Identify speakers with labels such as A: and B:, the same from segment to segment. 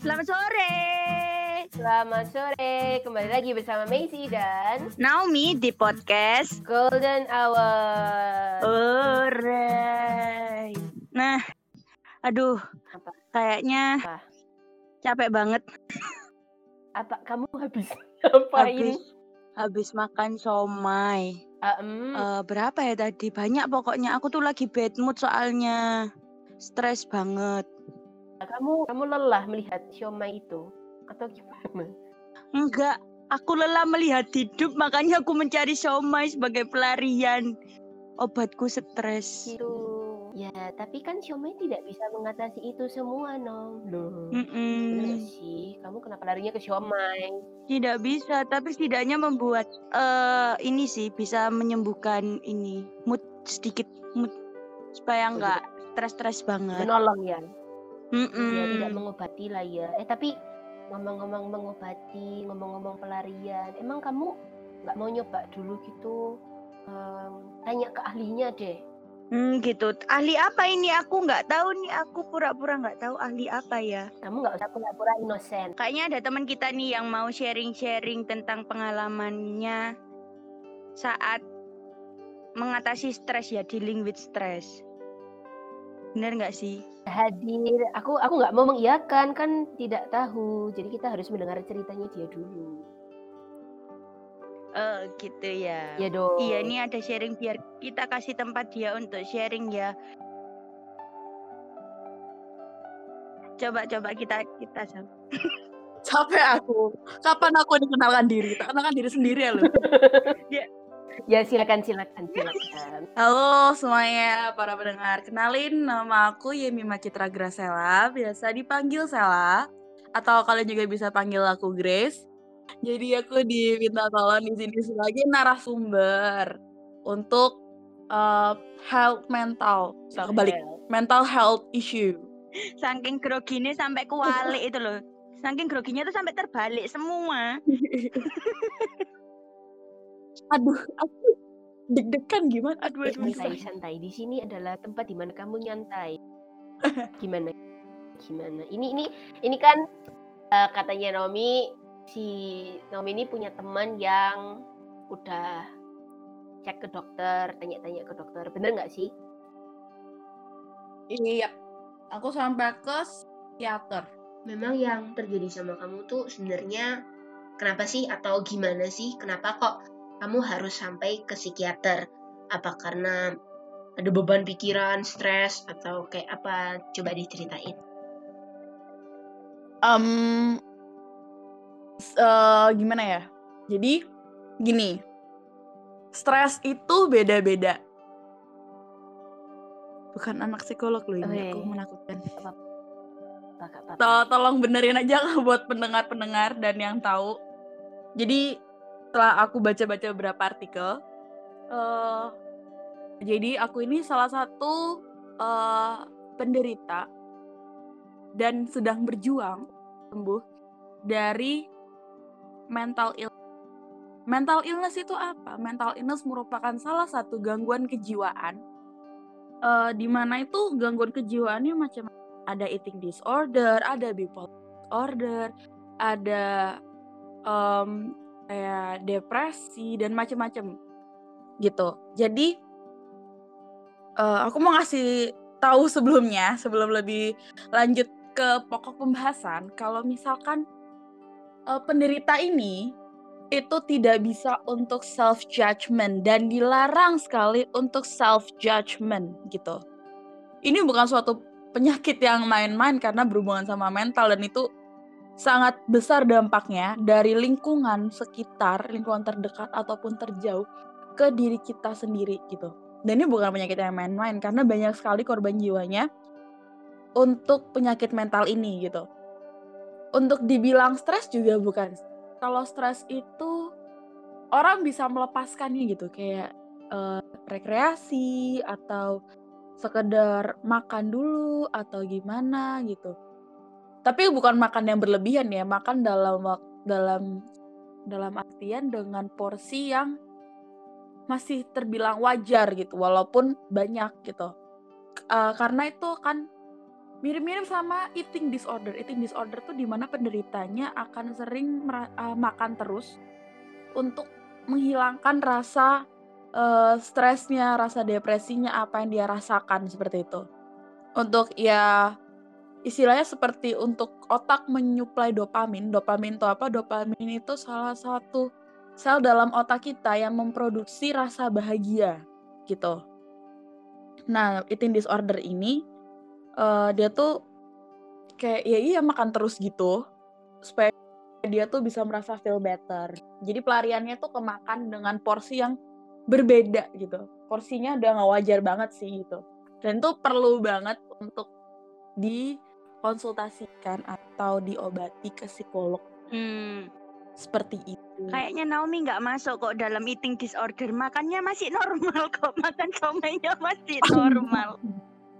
A: Selamat sore.
B: Selamat sore, kembali lagi bersama Maisy dan
A: Naomi di podcast
B: Golden Hour.
A: Sore. Nah, aduh,
B: Apa?
A: kayaknya
B: Apa?
A: capek banget
B: Apa kamu habis ngapain?
A: habis habis makan somai.
B: Ah, em,
A: Eh, berapa ya tadi? Banyak pokoknya. Aku tuh lagi bad mood soalnya. Stres banget.
B: Kamu kamu lelah melihat siomay itu atau gimana?
A: Enggak, aku lelah melihat hidup, makanya aku mencari somai sebagai pelarian. Obatku stres.
B: Gitu. Ya, tapi kan siomay tidak bisa mengatasi itu semua, Nom. Loh.
A: Hmm.
B: Gak sih? Kamu kenapa larinya ke siomay?
A: Tidak bisa, tapi setidaknya membuat eh ini sih bisa menyembuhkan ini mood sedikit mood supaya nggak stres-stres banget.
B: Menolong ya.
A: Mm-mm.
B: Ya, tidak mengobati lah ya. Eh, tapi ngomong-ngomong mengobati, ngomong-ngomong pelarian, emang kamu nggak mau nyoba dulu gitu? Em, tanya ke ahlinya deh.
A: Hmm, gitu. Ahli apa ini? Aku nggak tahu nih. Aku pura-pura nggak tahu ahli apa ya.
B: Kamu nggak usah pura-pura inosen.
A: Kayaknya ada teman kita nih yang mau sharing-sharing tentang pengalamannya saat mengatasi stres ya, dealing with stress. Bener nggak sih?
B: Hadir, aku aku nggak mau mengiyakan kan tidak tahu. Jadi kita harus mendengar ceritanya dia dulu.
A: Oh, gitu ya.
B: Ya dong.
A: Iya, ini ada sharing biar kita kasih tempat dia untuk sharing ya. Coba coba kita kita sama.
C: capek aku kapan aku dikenalkan diri tak kenalkan diri sendiri ya lu
B: Ya silakan silakan silakan.
C: halo semuanya para pendengar kenalin nama aku Yemima Citra Grasela biasa dipanggil Sela atau kalian juga bisa panggil aku Grace jadi aku diminta tolong di sini sebagai narasumber untuk uh, health mental so, kebalik mental health issue
A: Saking groginya sampai kualik itu loh. Saking groginya tuh sampai terbalik semua.
C: aduh aku deg-degan gimana aduh aduh
B: Santai
C: aduh.
B: santai. Di sini adalah tempat di mana kamu nyantai. Gimana? Gimana? Ini ini ini kan eh, katanya Naomi si Naomi ini punya teman yang udah cek ke dokter, tanya-tanya ke dokter. Bener nggak sih?
C: Iya, aku sampai ke psikiater.
B: Memang yang terjadi sama kamu tuh sebenarnya kenapa sih atau gimana sih? Kenapa kok kamu harus sampai ke psikiater? Apa karena ada beban pikiran, stres atau kayak apa? Coba diceritain.
C: Um, eh, gimana ya? Jadi gini, stres itu beda-beda. Bukan anak psikolog loh ini, aku
B: Oke.
C: menakutkan.
B: Kakak papa.
C: To- tolong benerin aja lah buat pendengar-pendengar dan yang tahu. Jadi setelah aku baca-baca beberapa artikel, eh jadi aku ini salah satu eh penderita dan sedang berjuang sembuh dari mental illness. Mental illness itu apa? Mental illness merupakan salah satu gangguan kejiwaan. eh di mana itu gangguan kejiwaannya macam ada eating disorder, ada bipolar disorder, ada em, kayak depresi dan macam-macam gitu. Jadi eh, aku mau ngasih tahu sebelumnya, sebelum lebih lanjut ke pokok pembahasan, kalau misalkan eh, penderita ini itu tidak bisa untuk self judgment dan dilarang sekali untuk self judgment gitu. Ini bukan suatu penyakit yang main-main karena berhubungan sama mental dan itu sangat besar dampaknya dari lingkungan sekitar, lingkungan terdekat ataupun terjauh ke diri kita sendiri gitu. Dan ini bukan penyakit yang main-main karena banyak sekali korban jiwanya untuk penyakit mental ini gitu. Untuk dibilang stres juga bukan. Kalau stres itu orang bisa melepaskannya gitu kayak eh, rekreasi atau sekedar makan dulu atau gimana gitu. Tapi bukan makan yang berlebihan ya, makan dalam dalam dalam artian dengan porsi yang masih terbilang wajar gitu, walaupun banyak gitu. Eh, karena itu kan mirip-mirip sama eating disorder. Eating disorder tuh di mana penderitanya akan sering uh, makan terus untuk menghilangkan rasa uh, stresnya, rasa depresinya, apa yang dia rasakan seperti itu. Untuk ya istilahnya seperti untuk otak menyuplai dopamin. Dopamin itu apa? Dopamin itu salah satu sel dalam otak kita yang memproduksi rasa bahagia gitu. Nah, eating disorder ini uh, dia tuh kayak ya iya makan terus gitu supaya dia tuh bisa merasa feel better. Jadi pelariannya tuh ke makan dengan porsi yang berbeda gitu. Porsinya udah nggak wajar banget sih gitu. Dan itu perlu banget untuk dikonsultasikan atau diobati ke psikolog.
A: Hmm.
C: Seperti itu.
A: Kayaknya Naomi nggak masuk kok dalam eating disorder. Makannya masih normal kok. Makan somainya masih normal.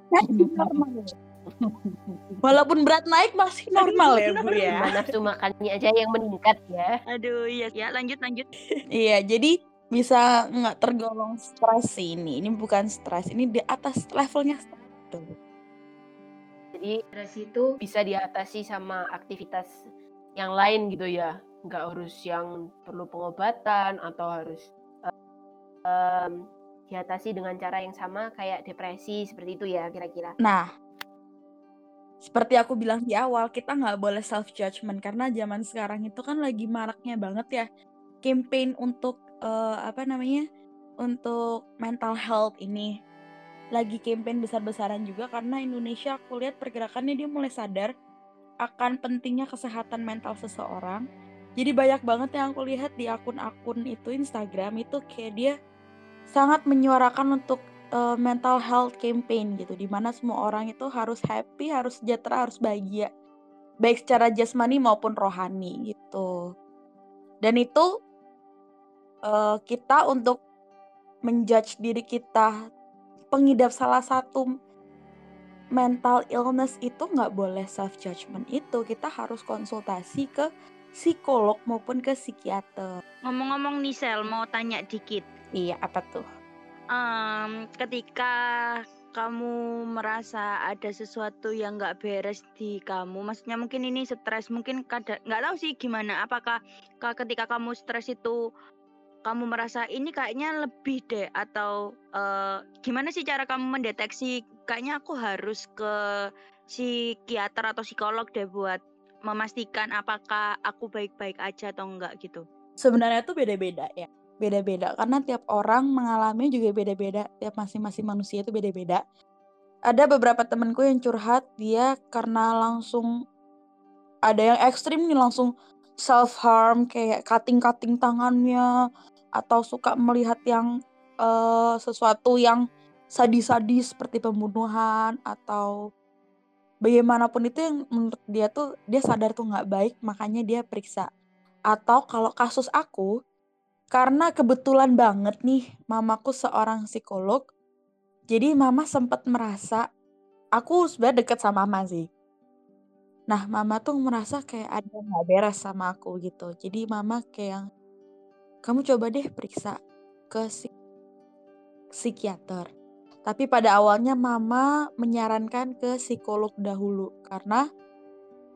C: normal. Walaupun berat naik masih normal ya Bu ya.
B: Nafsu makannya aja yang meningkat ya.
A: Aduh iya ya lanjut lanjut.
C: iya jadi bisa nggak tergolong stres sih ini. Ini bukan stres, ini di atas levelnya stres.
B: Jadi stres itu bisa diatasi sama aktivitas yang lain gitu ya nggak harus yang perlu pengobatan atau harus um, diatasi dengan cara yang sama kayak depresi seperti itu ya kira-kira.
C: Nah, seperti aku bilang di awal kita nggak boleh self judgment karena zaman sekarang itu kan lagi maraknya banget ya campaign untuk uh, apa namanya untuk mental health ini lagi campaign besar-besaran juga karena Indonesia aku lihat pergerakannya dia mulai sadar akan pentingnya kesehatan mental seseorang. Jadi banyak banget yang aku lihat di akun-akun itu Instagram itu kayak dia sangat menyuarakan untuk uh, mental health campaign gitu di mana semua orang itu harus happy harus sejahtera harus bahagia. Baik secara jasmani maupun rohani gitu. Dan itu uh, kita untuk menjudge diri kita pengidap salah satu mental illness itu nggak boleh self judgment itu kita harus konsultasi ke psikolog maupun ke psikiater.
A: Ngomong-ngomong nih Sel, mau tanya dikit.
C: Iya, apa tuh?
A: Um, ketika kamu merasa ada sesuatu yang nggak beres di kamu, maksudnya mungkin ini stres, mungkin kadang nggak tahu sih gimana. Apakah ketika kamu stres itu kamu merasa ini kayaknya lebih deh atau uh, gimana sih cara kamu mendeteksi kayaknya aku harus ke psikiater atau psikolog deh buat memastikan apakah aku baik-baik aja atau enggak gitu?
C: Sebenarnya itu beda-beda ya. Beda-beda karena tiap orang mengalami juga beda-beda. Tiap masing-masing manusia itu beda-beda. Ada beberapa temenku yang curhat dia karena langsung ada yang ekstrim nih langsung self harm kayak cutting-cutting tangannya atau suka melihat yang uh, sesuatu yang sadis-sadis seperti pembunuhan atau bagaimanapun itu yang menurut dia tuh dia sadar tuh nggak baik makanya dia periksa. Atau kalau kasus aku karena kebetulan banget nih mamaku seorang psikolog jadi mama sempat merasa aku sebenarnya deket sama mama sih nah mama tuh merasa kayak ada nggak beres sama aku gitu jadi mama kayak kamu coba deh periksa ke psikiater tapi pada awalnya mama menyarankan ke psikolog dahulu karena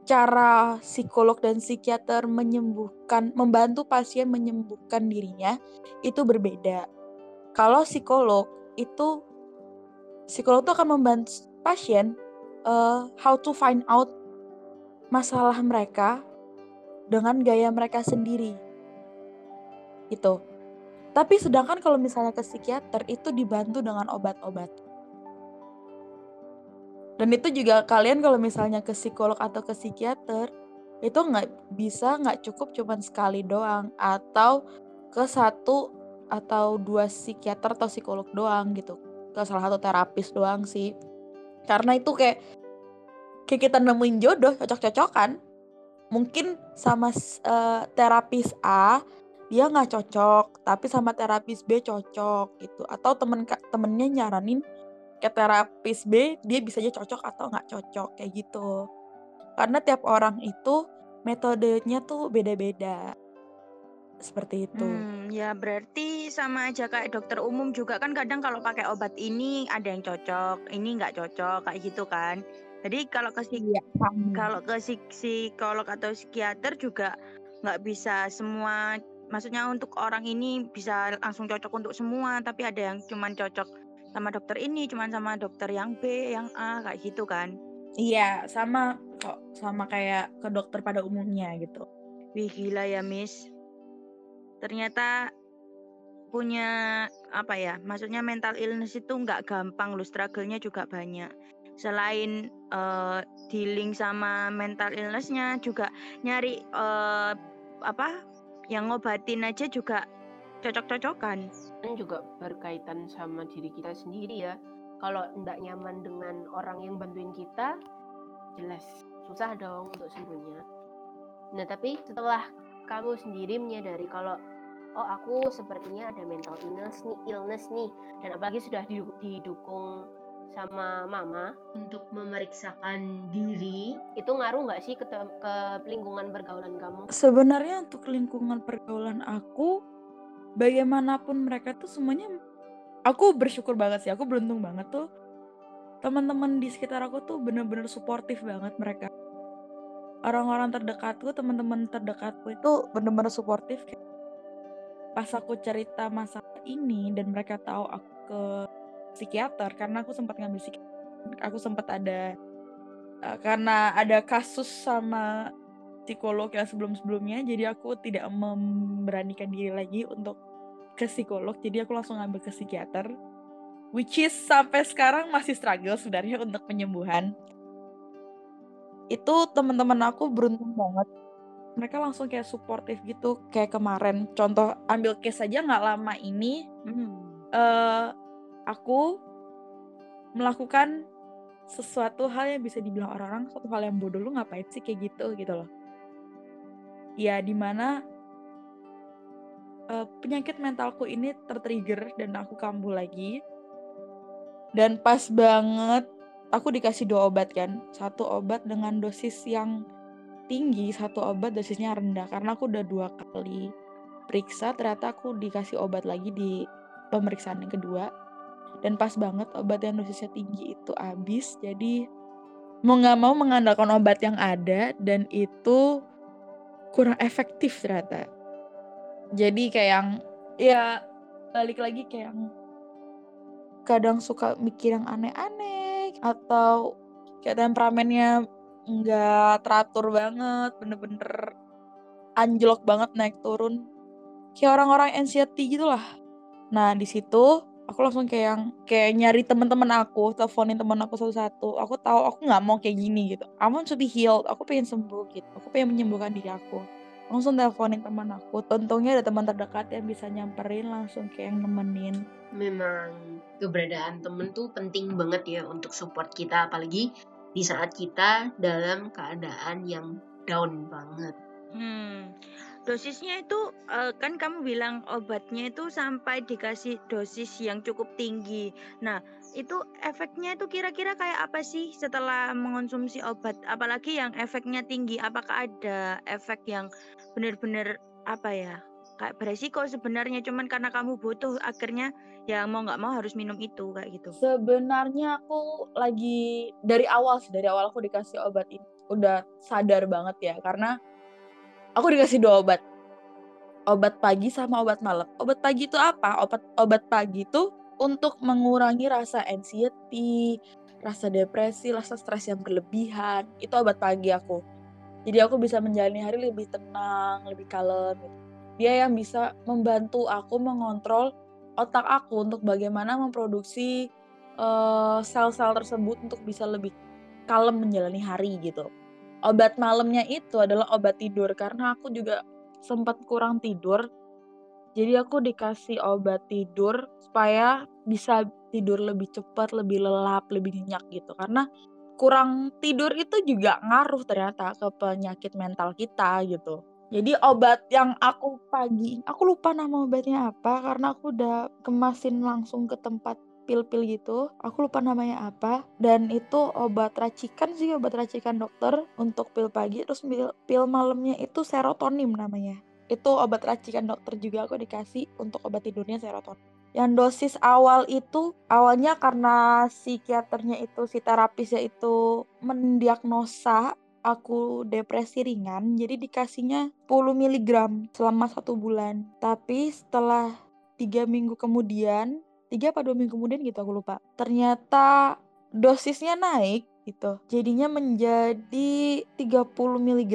C: cara psikolog dan psikiater menyembuhkan membantu pasien menyembuhkan dirinya itu berbeda. Kalau psikolog itu psikolog itu akan membantu pasien uh, how to find out masalah mereka dengan gaya mereka sendiri. Itu. Tapi sedangkan kalau misalnya ke psikiater itu dibantu dengan obat-obat. Dan itu juga kalian kalau misalnya ke psikolog atau ke psikiater itu nggak bisa nggak cukup cuman sekali doang atau ke satu atau dua psikiater atau psikolog doang gitu ke salah satu terapis doang sih karena itu kayak kayak kita nemuin jodoh cocok-cocokan mungkin sama uh, terapis A dia nggak cocok tapi sama terapis B cocok gitu atau temen temennya nyaranin ke terapis B dia bisa aja cocok atau nggak cocok kayak gitu karena tiap orang itu metodenya tuh beda-beda seperti itu.
A: Hmm, ya berarti sama aja kayak dokter umum juga kan kadang kalau pakai obat ini ada yang cocok, ini nggak cocok kayak gitu kan. Jadi kalau ke
C: Iya, sama.
A: kalau ke psik- psikolog atau psikiater juga nggak bisa semua maksudnya untuk orang ini bisa langsung cocok untuk semua tapi ada yang cuman cocok sama dokter ini cuman sama dokter yang B yang A kayak gitu kan
C: Iya, sama kok sama kayak ke dokter pada umumnya gitu.
A: wih gila ya miss ternyata punya apa ya maksudnya mental illness itu nggak gampang loh struggle-nya juga banyak selain eh, dealing sama mental illness-nya juga nyari eh, apa yang ngobatin aja juga cocok-cocokan
B: kan juga berkaitan sama diri kita sendiri ya. Kalau tidak nyaman dengan orang yang bantuin kita, jelas susah dong untuk sembuhnya. Nah, tapi setelah kamu sendiri menyadari kalau oh aku sepertinya ada mental illness nih, illness nih, dan apalagi sudah didu- didukung sama mama untuk memeriksakan diri, itu ngaruh nggak sih ke, ke lingkungan pergaulan kamu?
C: Sebenarnya untuk lingkungan pergaulan aku, bagaimanapun mereka tuh semuanya, aku bersyukur banget sih, aku beruntung banget tuh. Teman-teman di sekitar aku tuh bener-bener suportif banget mereka. Orang-orang terdekatku, teman-teman terdekatku itu bener-bener suportif. Pas aku cerita masalah ini dan mereka tahu aku ke psikiater karena aku sempat ngambil psikiater, aku sempat ada eh, karena ada kasus sama psikolog yang sebelum-sebelumnya jadi aku tidak memberanikan diri lagi untuk ke psikolog jadi aku langsung ngambil ke psikiater which is sampai sekarang masih struggle sebenarnya untuk penyembuhan. Itu teman-teman aku beruntung banget. Mereka langsung kayak suportif gitu kayak kemarin. Contoh ambil case aja nggak lama ini eh aku melakukan sesuatu hal yang bisa dibilang orang-orang suatu hal yang bodoh lu ngapain sih kayak gitu? Gitu loh. Ya di mana eh, penyakit mentalku ini tertrigger dan aku kambuh lagi. Dan pas banget aku dikasih dua obat kan. Satu obat dengan dosis yang tinggi satu obat dosisnya rendah. Karena aku udah dua kali periksa ternyata aku dikasih obat lagi di pemeriksaan yang kedua dan pas banget obat yang dosisnya tinggi itu habis jadi mau nggak mau mengandalkan obat yang ada dan itu kurang efektif ternyata. Jadi kayak yang ya balik lagi kayak yang kadang suka mikir yang aneh-aneh atau kayak temperamennya nggak teratur banget bener-bener anjlok banget naik turun. Kayak orang-orang anxiety gitu lah nah di situ aku langsung kayak yang kayak nyari teman-teman aku teleponin teman aku satu-satu. Aku tahu aku nggak mau kayak gini gitu. I want to be healed. Aku pengen sembuh gitu. Aku pengen menyembuhkan diri aku. Langsung teleponin teman aku. Untungnya ada teman terdekat yang bisa nyamperin langsung kayak yang nemenin.
D: Memang keberadaan temen tuh penting banget ya untuk support kita apalagi di saat kita dalam keadaan yang down banget.
A: Hmm, dosisnya itu eh, kan kamu bilang obatnya itu sampai dikasih dosis yang cukup tinggi. Nah, itu efeknya itu kira-kira kayak apa sih setelah mengonsumsi obat? Apalagi yang efeknya tinggi, apakah ada efek yang benar-benar apa ya? Kayak beresiko sebenarnya cuman karena kamu butuh akhirnya ya mau nggak mau harus minum itu kayak gitu.
C: Sebenarnya aku lagi dari awal dari awal aku dikasih obat ini udah sadar banget ya karena aku dikasih dua obat. Obat pagi sama obat malam. Obat pagi itu apa? Obat obat pagi itu untuk mengurangi rasa anxiety, rasa depresi, rasa stres yang berlebihan. Itu obat pagi aku. Jadi aku bisa menjalani hari lebih tenang, lebih kalem gitu. Dia yang bisa membantu aku mengontrol otak aku untuk bagaimana memproduksi eh, sel-sel tersebut untuk bisa lebih kalem menjalani hari gitu. Obat malamnya itu adalah obat tidur karena aku juga sempat kurang tidur. Jadi aku dikasih obat tidur supaya bisa tidur lebih cepat, lebih lelap, lebih nyenyak gitu. Karena kurang tidur itu juga ngaruh ternyata ke penyakit mental kita gitu. Jadi obat yang aku pagi, aku lupa nama obatnya apa karena aku udah kemasin langsung ke tempat pil-pil gitu. Aku lupa namanya apa. Dan itu obat racikan sih, obat racikan dokter untuk pil pagi. Terus pil, pil malamnya itu serotonin namanya. Itu obat racikan dokter juga aku dikasih untuk obat tidurnya serotonin. Yang dosis awal itu awalnya karena psikiaternya itu si terapisnya itu mendiagnosa aku depresi ringan jadi dikasihnya 10 mg selama satu bulan tapi setelah tiga minggu kemudian tiga atau dua minggu kemudian gitu aku lupa. Ternyata dosisnya naik gitu. Jadinya menjadi 30 mg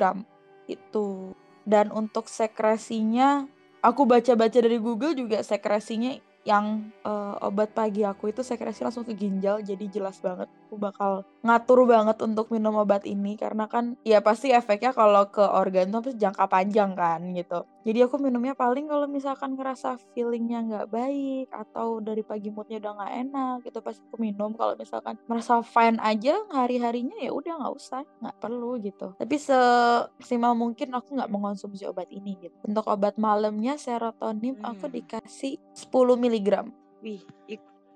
C: itu. Dan untuk sekresinya aku baca-baca dari Google juga sekresinya yang uh, obat pagi aku itu sekresi langsung ke ginjal jadi jelas banget aku bakal ngatur banget untuk minum obat ini. Karena kan ya pasti efeknya kalau ke organ tuh jangka panjang kan gitu. Jadi aku minumnya paling kalau misalkan ngerasa feelingnya nggak baik atau dari pagi moodnya udah nggak enak gitu pasti aku minum. Kalau misalkan merasa fine aja hari harinya ya udah nggak usah nggak perlu gitu. Tapi semaksimal mungkin aku nggak mengonsumsi obat ini gitu. Untuk obat malamnya serotonin hmm. aku dikasih 10 mg miligram.
A: Wih,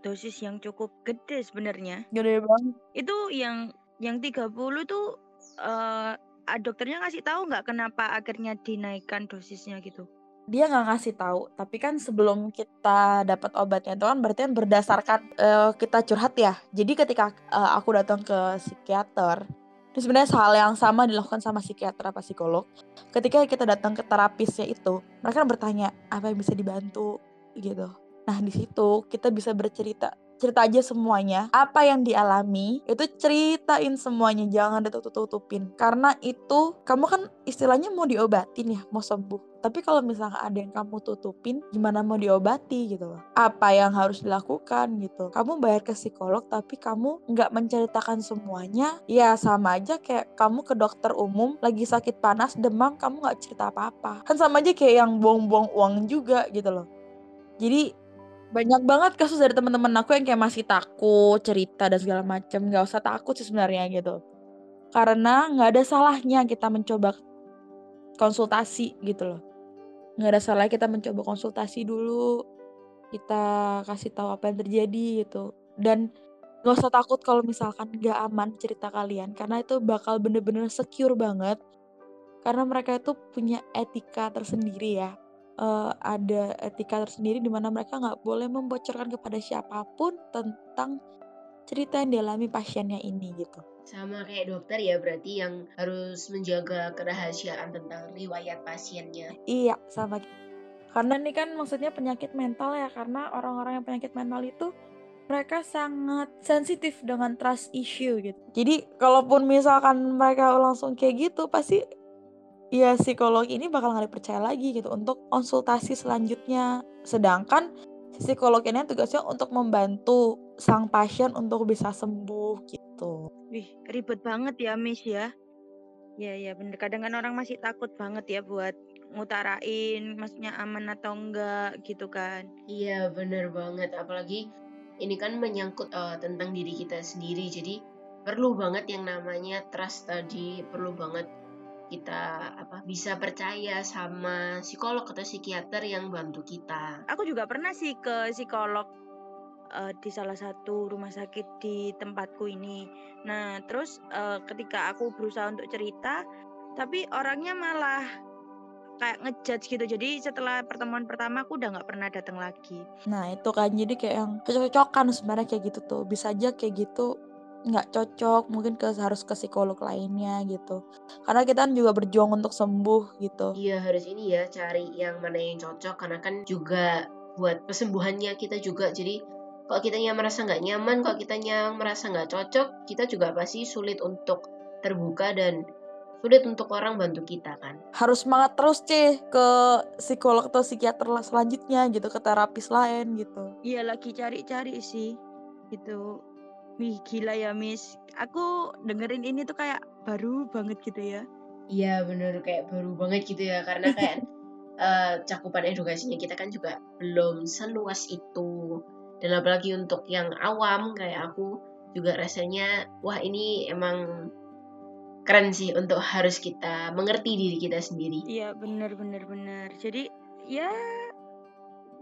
A: dosis yang cukup gede sebenarnya.
C: Gede banget.
A: Itu yang yang 30 tuh uh, dokternya ngasih tahu nggak kenapa akhirnya dinaikkan dosisnya gitu?
C: Dia nggak ngasih tahu, tapi kan sebelum kita dapat obatnya itu kan berarti kan berdasarkan uh, kita curhat ya. Jadi ketika uh, aku datang ke psikiater, itu sebenarnya hal yang sama dilakukan sama psikiater apa psikolog. Ketika kita datang ke terapisnya itu, mereka kan bertanya apa yang bisa dibantu gitu. Nah, di situ kita bisa bercerita cerita aja semuanya. Apa yang dialami itu ceritain semuanya jangan ditutup-tutupin. Karena itu kamu kan istilahnya mau diobatin ya mau sembuh. Tapi kalau misalnya ada yang kamu tutupin gimana mau diobati gitu loh? Apa yang harus dilakukan gitu? Kamu bayar ke psikolog tapi kamu nggak menceritakan semuanya ya sama aja kayak kamu ke dokter umum lagi sakit panas demam kamu nggak cerita apa-apa. Kan sama aja kayak yang buang-buang uang juga gitu loh. Jadi banyak banget kasus dari teman-teman aku yang kayak masih takut cerita dan segala macam nggak usah takut sih sebenarnya gitu. Karena nggak ada salahnya kita mencoba konsultasi gitu loh. Nggak ada salahnya kita mencoba konsultasi dulu. Kita kasih tahu apa yang terjadi gitu. Dan nggak usah takut kalau misalkan nggak aman cerita kalian. Karena itu bakal bener-bener secure banget. Karena mereka itu punya etika tersendiri ya uh, ada etika tersendiri di mana mereka nggak boleh membocorkan kepada siapa pun tentang cerita yang dialami pasiennya ini gitu.
D: Sama kayak dokter ya berarti yang harus menjaga kerahasiaan tentang riwayat pasiennya.
C: Iya, sama. Karena ini kan maksudnya penyakit mental ya karena orang-orang yang penyakit mental itu mereka sangat sensitif dengan trust issue gitu. Jadi kalaupun misalkan mereka langsung kayak gitu pasti ya psikolog ini bakal nggak dipercaya lagi gitu untuk konsultasi selanjutnya. Sedangkan si psikolog ini tugasnya untuk membantu sang pasien untuk bisa sembuh gitu.
A: Wih, ribet banget ya, Miss ya. Ya, ya bener. Kadang kan orang masih takut banget ya buat ngutarain, maksudnya aman atau enggak gitu kan.
D: Iya, bener banget. Apalagi ini kan menyangkut uh, tentang diri kita sendiri. Jadi perlu banget yang namanya trust tadi, perlu banget kita apa bisa percaya sama psikolog atau psikiater yang bantu kita.
A: Aku juga pernah sih ke psikolog uh, di salah satu rumah sakit di tempatku ini. Nah, terus uh, ketika aku berusaha untuk cerita, tapi orangnya malah kayak ngejudge gitu. Jadi setelah pertemuan pertama aku udah nggak pernah datang lagi.
C: Nah, itu kan jadi kayak yang cocok-cocokan sebenarnya kayak gitu tuh. Bisa aja kayak gitu nggak cocok mungkin ke harus ke psikolog lainnya gitu. Karena kita kan juga berjuang untuk sembuh gitu.
D: Iya harus ini ya cari yang mana yang cocok karena kan juga buat kesembuhannya kita juga. Jadi kalau kita yang merasa nggak nyaman kalau kita yang merasa nggak cocok kita juga pasti sulit untuk terbuka dan sulit untuk orang bantu kita kan.
C: Harus semangat terus ceh ke psikolog atau psikiater lah selanjutnya gitu ke terapis lain gitu.
A: Iya lagi cari-cari sih gitu Wih gila ya Miss. Aku dengerin ini tuh kayak baru banget gitu ya.
D: Iya bener kayak baru banget gitu ya karena kayak uh, cakupan edukasinya kita kan juga belum seluas itu. Dan apalagi untuk yang awam kayak aku juga rasanya wah ini emang keren sih untuk harus kita mengerti diri kita sendiri.
A: Iya bener bener bener. Jadi ya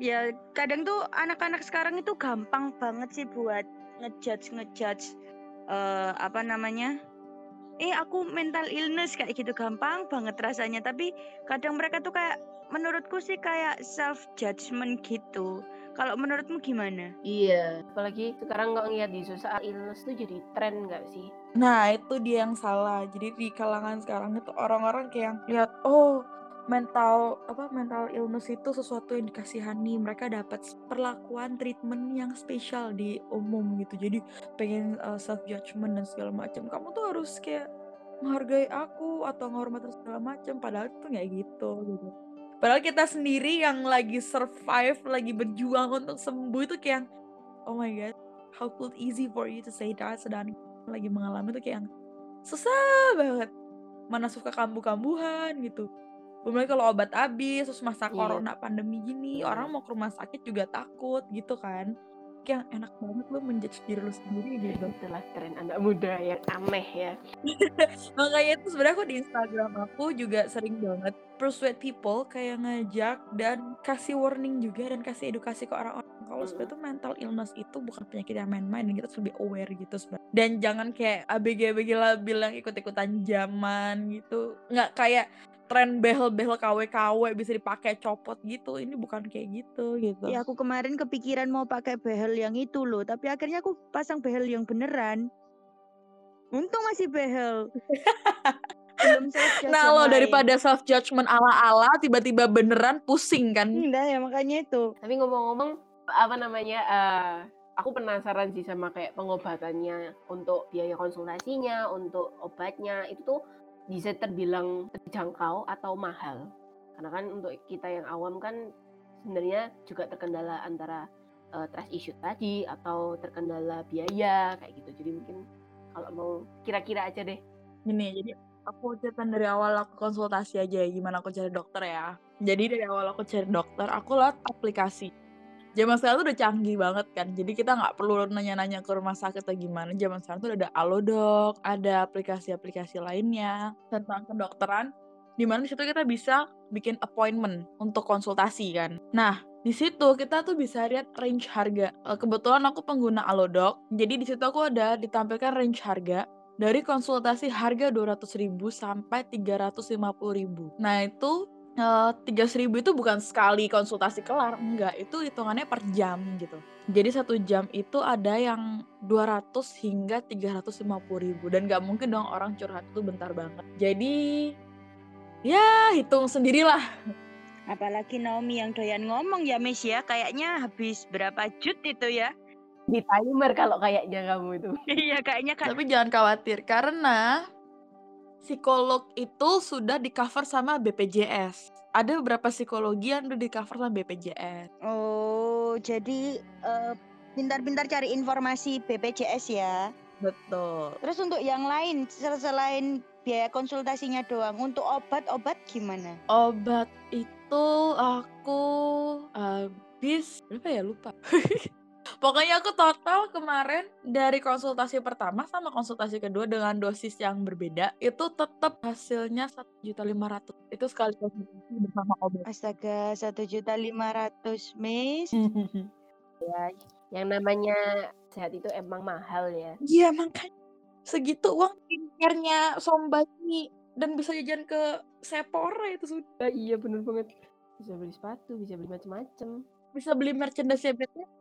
A: ya kadang tuh anak-anak sekarang itu gampang banget sih buat ngejudge ngejudge uh, apa namanya eh aku mental illness kayak gitu gampang banget rasanya tapi kadang mereka tuh kayak menurutku sih kayak self judgment gitu Kalau menurutmu gimana?
D: Iya.
B: Apalagi sekarang nggak ngeliat di sosial illness tuh jadi tren nggak sih?
C: Nah, itu dia yang salah. Jadi di kalangan sekarang itu orang-orang kayak yang lihat, oh mental apa mental illness itu sesuatu yang dikasihani. Mereka dapat perlakuan treatment yang spesial di umum gitu. Jadi pengen uh, self judgment dan segala macam. Kamu tuh harus kayak menghargai aku atau menghormati segala macam. Padahal itu nggak gitu gitu. Padahal kita sendiri yang lagi survive, lagi berjuang untuk sembuh itu kayak, oh my god, how could easy for you to say that sedang lagi mengalami itu kayak susah banget. Mana suka kambuh-kambuhan gitu. Belum lagi kalau obat habis, terus masa
B: Iya.
C: corona pandemi gini, orang mau ke rumah sakit juga takut gitu kan. Kayak enak banget lu menjudge diri lu sendiri gitu.
B: Itulah tren anak muda yang aneh ya.
C: Makanya itu sebenarnya aku di Instagram aku juga sering banget persuade people kayak ngajak dan kasih warning juga dan kasih edukasi ke orang-orang kalau sebenarnya tuh mental illness itu bukan penyakit yang main-main dan kita harus lebih aware gitu sebenarnya. Dan jangan kayak ABG-ABG labil yang ikut-ikutan zaman gitu. Nggak kayak tren behel-behel KW-KW bisa dipakai copot gitu. Ini bukan kayak gitu gitu.
A: Ya aku kemarin kepikiran mau pakai behel yang itu loh, tapi akhirnya aku pasang behel yang beneran. Untung masih behel. Belum
C: Nah lo daripada self judgment ala-ala tiba-tiba beneran pusing kan.
A: Enggak ya makanya itu.
B: Tapi ngomong-ngomong apa namanya? eh, aku penasaran sih sama kayak pengobatannya untuk biaya konsultasinya, untuk obatnya itu tuh bisa terbilang terjangkau atau mahal. Karena kan untuk kita yang awam kan sebenarnya juga terkendala antara eh, trust issue tadi atau terkendala biaya kayak gitu. Jadi mungkin kalau mau kira-kira aja deh.
C: Gini, jadi aku ceritain dari awal aku konsultasi aja ya, gimana aku cari dokter ya. Jadi dari awal aku cari dokter, aku lihat aplikasi. Zaman sekarang tuh udah canggih banget kan, jadi kita nggak perlu nanya-nanya ke rumah sakit atau gimana. Zaman sekarang tuh udah ada Alodoc, ada aplikasi-aplikasi lainnya tentang kedokteran, di mana situ kita bisa bikin appointment untuk konsultasi kan. Nah, di situ kita tuh bisa lihat range harga. Eh, Kebetulan aku pengguna Alodoc, jadi di situ aku ada ditampilkan range harga dari konsultasi harga 200.000 sampai 350.000. Nah, itu eh, 300.000 itu bukan sekali konsultasi kelar, enggak, itu hitungannya per jam gitu. Jadi satu jam itu ada yang 200 hingga 350.000 dan nggak mungkin dong orang curhat itu bentar banget. Jadi ya hitung sendirilah.
A: Apalagi Naomi yang doyan ngomong ya Miss ya, kayaknya habis berapa jut itu ya.
B: Di timer kalau kayaknya kamu itu.
A: Iya kayaknya kan.
C: Tapi jangan khawatir karena psikolog itu sudah di cover sama BPJS. Ada beberapa psikologi yang udah di cover sama BPJS.
A: Oh, jadi eh, pintar-pintar cari informasi BPJS ya.
C: Betul.
A: Terus untuk yang lain sel- selain biaya konsultasinya doang, untuk obat-obat gimana?
C: Obat itu aku habis berapa ya lupa. Pokoknya aku total kemarin dari konsultasi pertama sama konsultasi kedua dengan dosis yang berbeda itu tetap hasilnya satu juta lima ratus itu sekali konsultasi bersama obat.
A: Astaga, satu juta lima ratus Miss.
B: Ya, yang namanya sehat itu emang mahal ya.
C: Iya makanya segitu uang skincare-nya Sombani dan bisa jajan ke Sephora itu sudah
B: iya bener banget. Bisa beli sepatu, bisa beli macem-macem.
C: bisa beli merchandise BTS.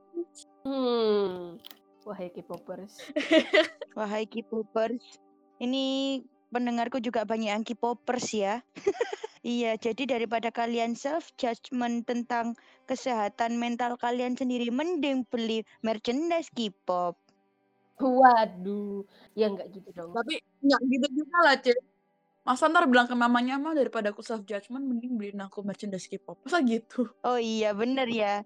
B: Hmm. Wahai K-popers.
A: Wahai K-popers, ini pendengarku juga banyak yang K-popers ya. iya, jadi daripada kalian self judgment tentang kesehatan mental kalian sendiri, mending beli merchandise K-pop.
B: Waduh, ya nggak gitu dong.
C: Tapi nggak gitu juga lah cuy. Masa ntar bilang ke mamanya mah daripada aku self judgment mending beliin aku merchandise K-pop. Masa gitu?
A: Oh iya, bener ya.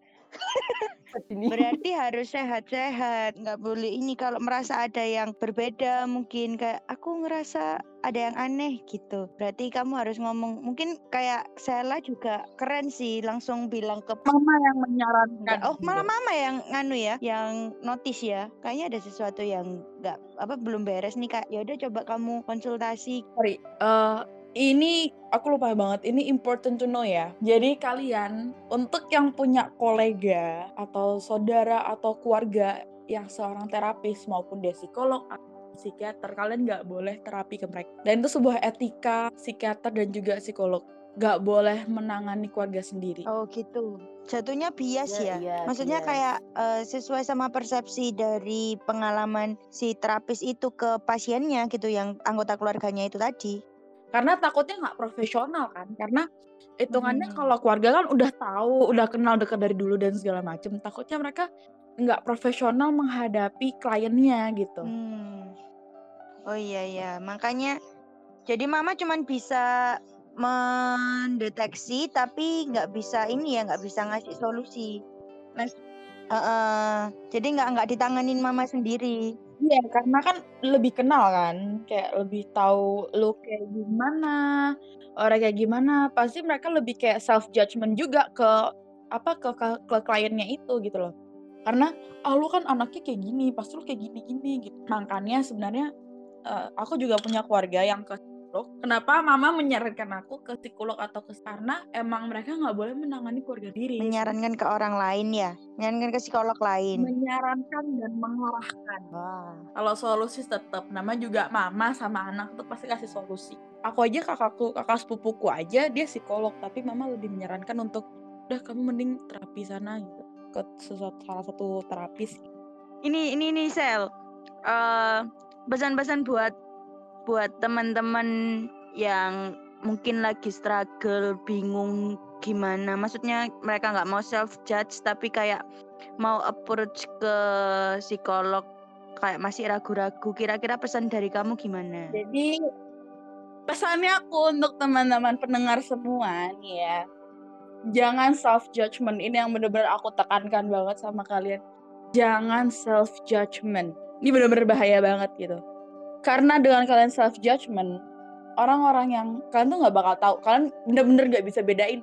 A: Berarti harus sehat-sehat, nggak boleh ini kalau merasa ada yang berbeda mungkin kayak aku ngerasa ada yang aneh gitu. Berarti kamu harus ngomong mungkin kayak Sela juga keren sih langsung bilang ke
C: Mama yang menyarankan.
A: Oh, malah mama yang nganu ya, yang notice ya. Kayaknya ada sesuatu yang nggak apa belum beres nih kak. Ya udah coba kamu konsultasi.
C: Sorry, eh, ini aku lupa banget. Ini important to know ya. Jadi kalian untuk yang punya kolega atau saudara atau keluarga yang seorang terapis maupun dia psikolog psikiater, kalian nggak boleh terapi ke mereka. Dan itu sebuah etika psikiater dan juga psikolog. nggak boleh menangani keluarga sendiri.
A: Oh gitu. Jatuhnya bias
B: Iya,
A: ya.
B: iya,
A: Maksudnya
B: bias.
A: kayak eh, sesuai sama persepsi dari pengalaman si terapis itu ke pasiennya gitu yang anggota keluarganya itu tadi.
C: Karena takutnya nggak profesional kan. Karena hitungannya
A: Hmm.
C: kalau keluarga kan udah tahu, udah kenal dekat dari dulu dan segala macem. Takutnya mereka nggak profesional menghadapi kliennya gitu.
A: Hmm. Oh iya ya, makanya jadi mama cuman bisa mendeteksi tapi nggak bisa ini ya nggak bisa ngasih solusi. Mas, Eh, eh, jadi nggak nggak ditanganin mama sendiri.
C: Iya, karena kan lebih kenal kan, kayak lebih tahu lu kayak gimana, orang kayak gimana. Pasti mereka lebih kayak self judgment juga ke apa ke, ke ke kliennya itu gitu loh. Karena ah lu kan anaknya kayak gini, pasti lu kayak gini-gini gitu. Makanya sebenarnya eh, aku juga punya keluarga yang ke psikolog. Kenapa mama menyarankan aku ke psikolog atau ke karena emang mereka nggak boleh menangani keluarga diri.
A: Menyarankan ke orang lain ya, menyarankan ke psikolog lain.
C: menyarankan dan mengarahkan.
A: Wah.
C: Kalau solusi tetap nama juga mama sama anak tuh pasti kasih solusi. Aku aja kakakku, kakak sepupuku aja dia psikolog, tapi mama lebih menyarankan untuk udah kamu mending terapi sana gitu ke sesuatu salah satu terapis.
A: Ini ini ini sel. Eh, pesan-pesan buat buat teman-teman yang mungkin lagi struggle, bingung gimana. Maksudnya mereka nggak mau self judge tapi kayak mau approach ke psikolog kayak masih ragu-ragu. Kira-kira pesan dari kamu gimana?
C: Jadi pesannya aku untuk teman-teman pendengar semua nih ya. Jangan self judgment. Ini yang bener-bener aku tekankan banget sama kalian. Jangan self judgment. Ini bener-bener bahaya banget gitu. Karena dengan kalian self judgment, orang-orang yang kalian tuh nggak bakal tahu. Kalian bener-bener nggak bisa bedain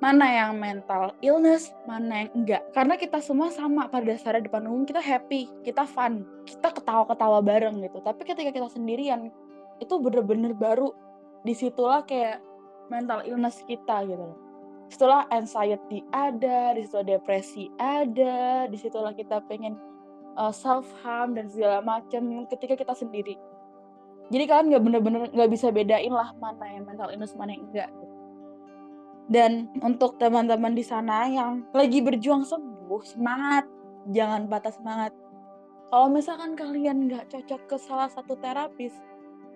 C: mana yang mental illness, mana yang enggak. Karena kita semua sama pada dasarnya depan umum kita happy, kita fun, kita ketawa-ketawa bareng gitu. Tapi ketika kita sendirian, itu bener-bener baru di situlah kayak mental illness kita gitu loh. Di situlah anxiety ada, di situlah depresi ada, di situlah kita pengen self harm dan segala macam ketika kita sendiri. Jadi kalian nggak bener-bener nggak bisa bedain lah mana yang mental illness mana yang enggak. Dan untuk teman-teman di sana yang lagi berjuang sembuh, semangat, jangan patah semangat. Kalau misalkan kalian nggak cocok ke salah satu terapis,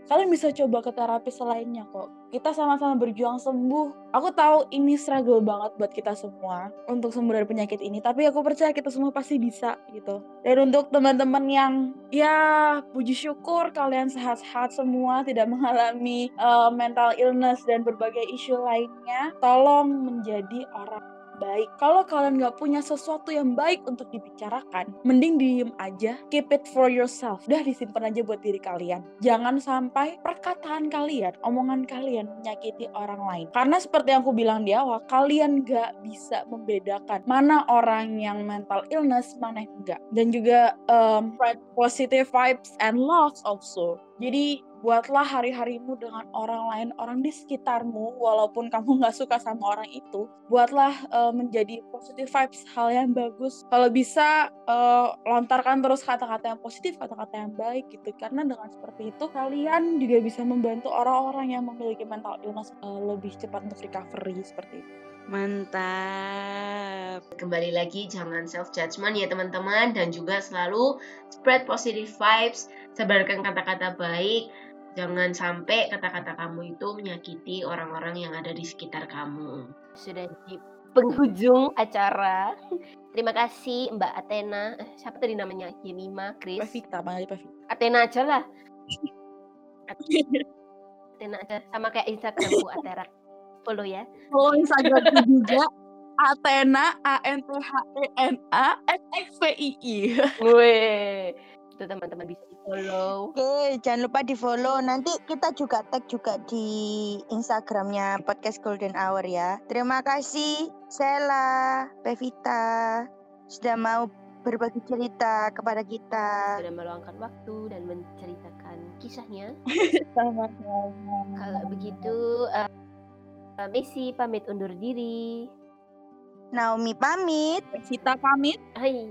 C: kalian bisa coba ke terapis lainnya kok. Kita sama-sama berjuang sembuh. Aku tahu ini struggle banget buat kita semua untuk sembuh dari penyakit ini, tapi aku percaya kita semua pasti bisa gitu. Dan untuk teman-teman yang ya puji syukur kalian sehat-sehat semua, tidak mengalami uh, mental illness dan berbagai isu lainnya, tolong menjadi orang baik. Kalau kalian nggak punya sesuatu yang baik untuk dibicarakan, mending diem aja, keep it for yourself. Udah disimpan aja buat diri kalian. Jangan sampai perkataan kalian, omongan kalian menyakiti orang lain. Karena seperti yang aku bilang di awal, kalian nggak bisa membedakan mana orang yang mental illness, mana yang enggak. Dan juga um, positive vibes and love also. Jadi buatlah hari-harimu dengan orang lain, orang di sekitarmu, walaupun kamu nggak suka sama orang itu, buatlah uh, menjadi positive vibes, hal yang bagus. Kalau bisa uh, lontarkan terus kata-kata yang positif, kata-kata yang baik gitu. Karena dengan seperti itu kalian juga bisa membantu orang-orang yang memiliki mental illness uh, lebih cepat untuk recovery seperti itu.
A: Mantap.
D: Kembali lagi jangan self judgment ya teman-teman dan juga selalu spread positive vibes, sebarkan kata-kata baik. Jangan sampai kata-kata kamu itu menyakiti orang-orang yang ada di sekitar kamu.
B: Sudah di penghujung acara. Terima kasih Mbak Athena. Eh, siapa tadi namanya? Yemima, Chris.
C: Pevita, panggil Pevita.
B: Athena aja lah. Athena aja. Sama kayak Instagramku Atera. Follow ya.
C: Follow Instagramku juga Athena A N T H E N A S X V I I.
B: Weh. Itu teman-teman bisa di follow.
A: Oke, jangan lupa di follow. Nanti kita juga tag juga di Instagramnya podcast Golden Hour ya. Terima kasih Sela, Pevita sudah mau berbagi cerita kepada kita.
B: Sudah meluangkan waktu dan menceritakan kisahnya.
C: Sama-sama.
B: Kalau begitu, uh, Messi pamit undur diri.
A: Naomi pamit.
C: Pevita pamit.
B: Hai.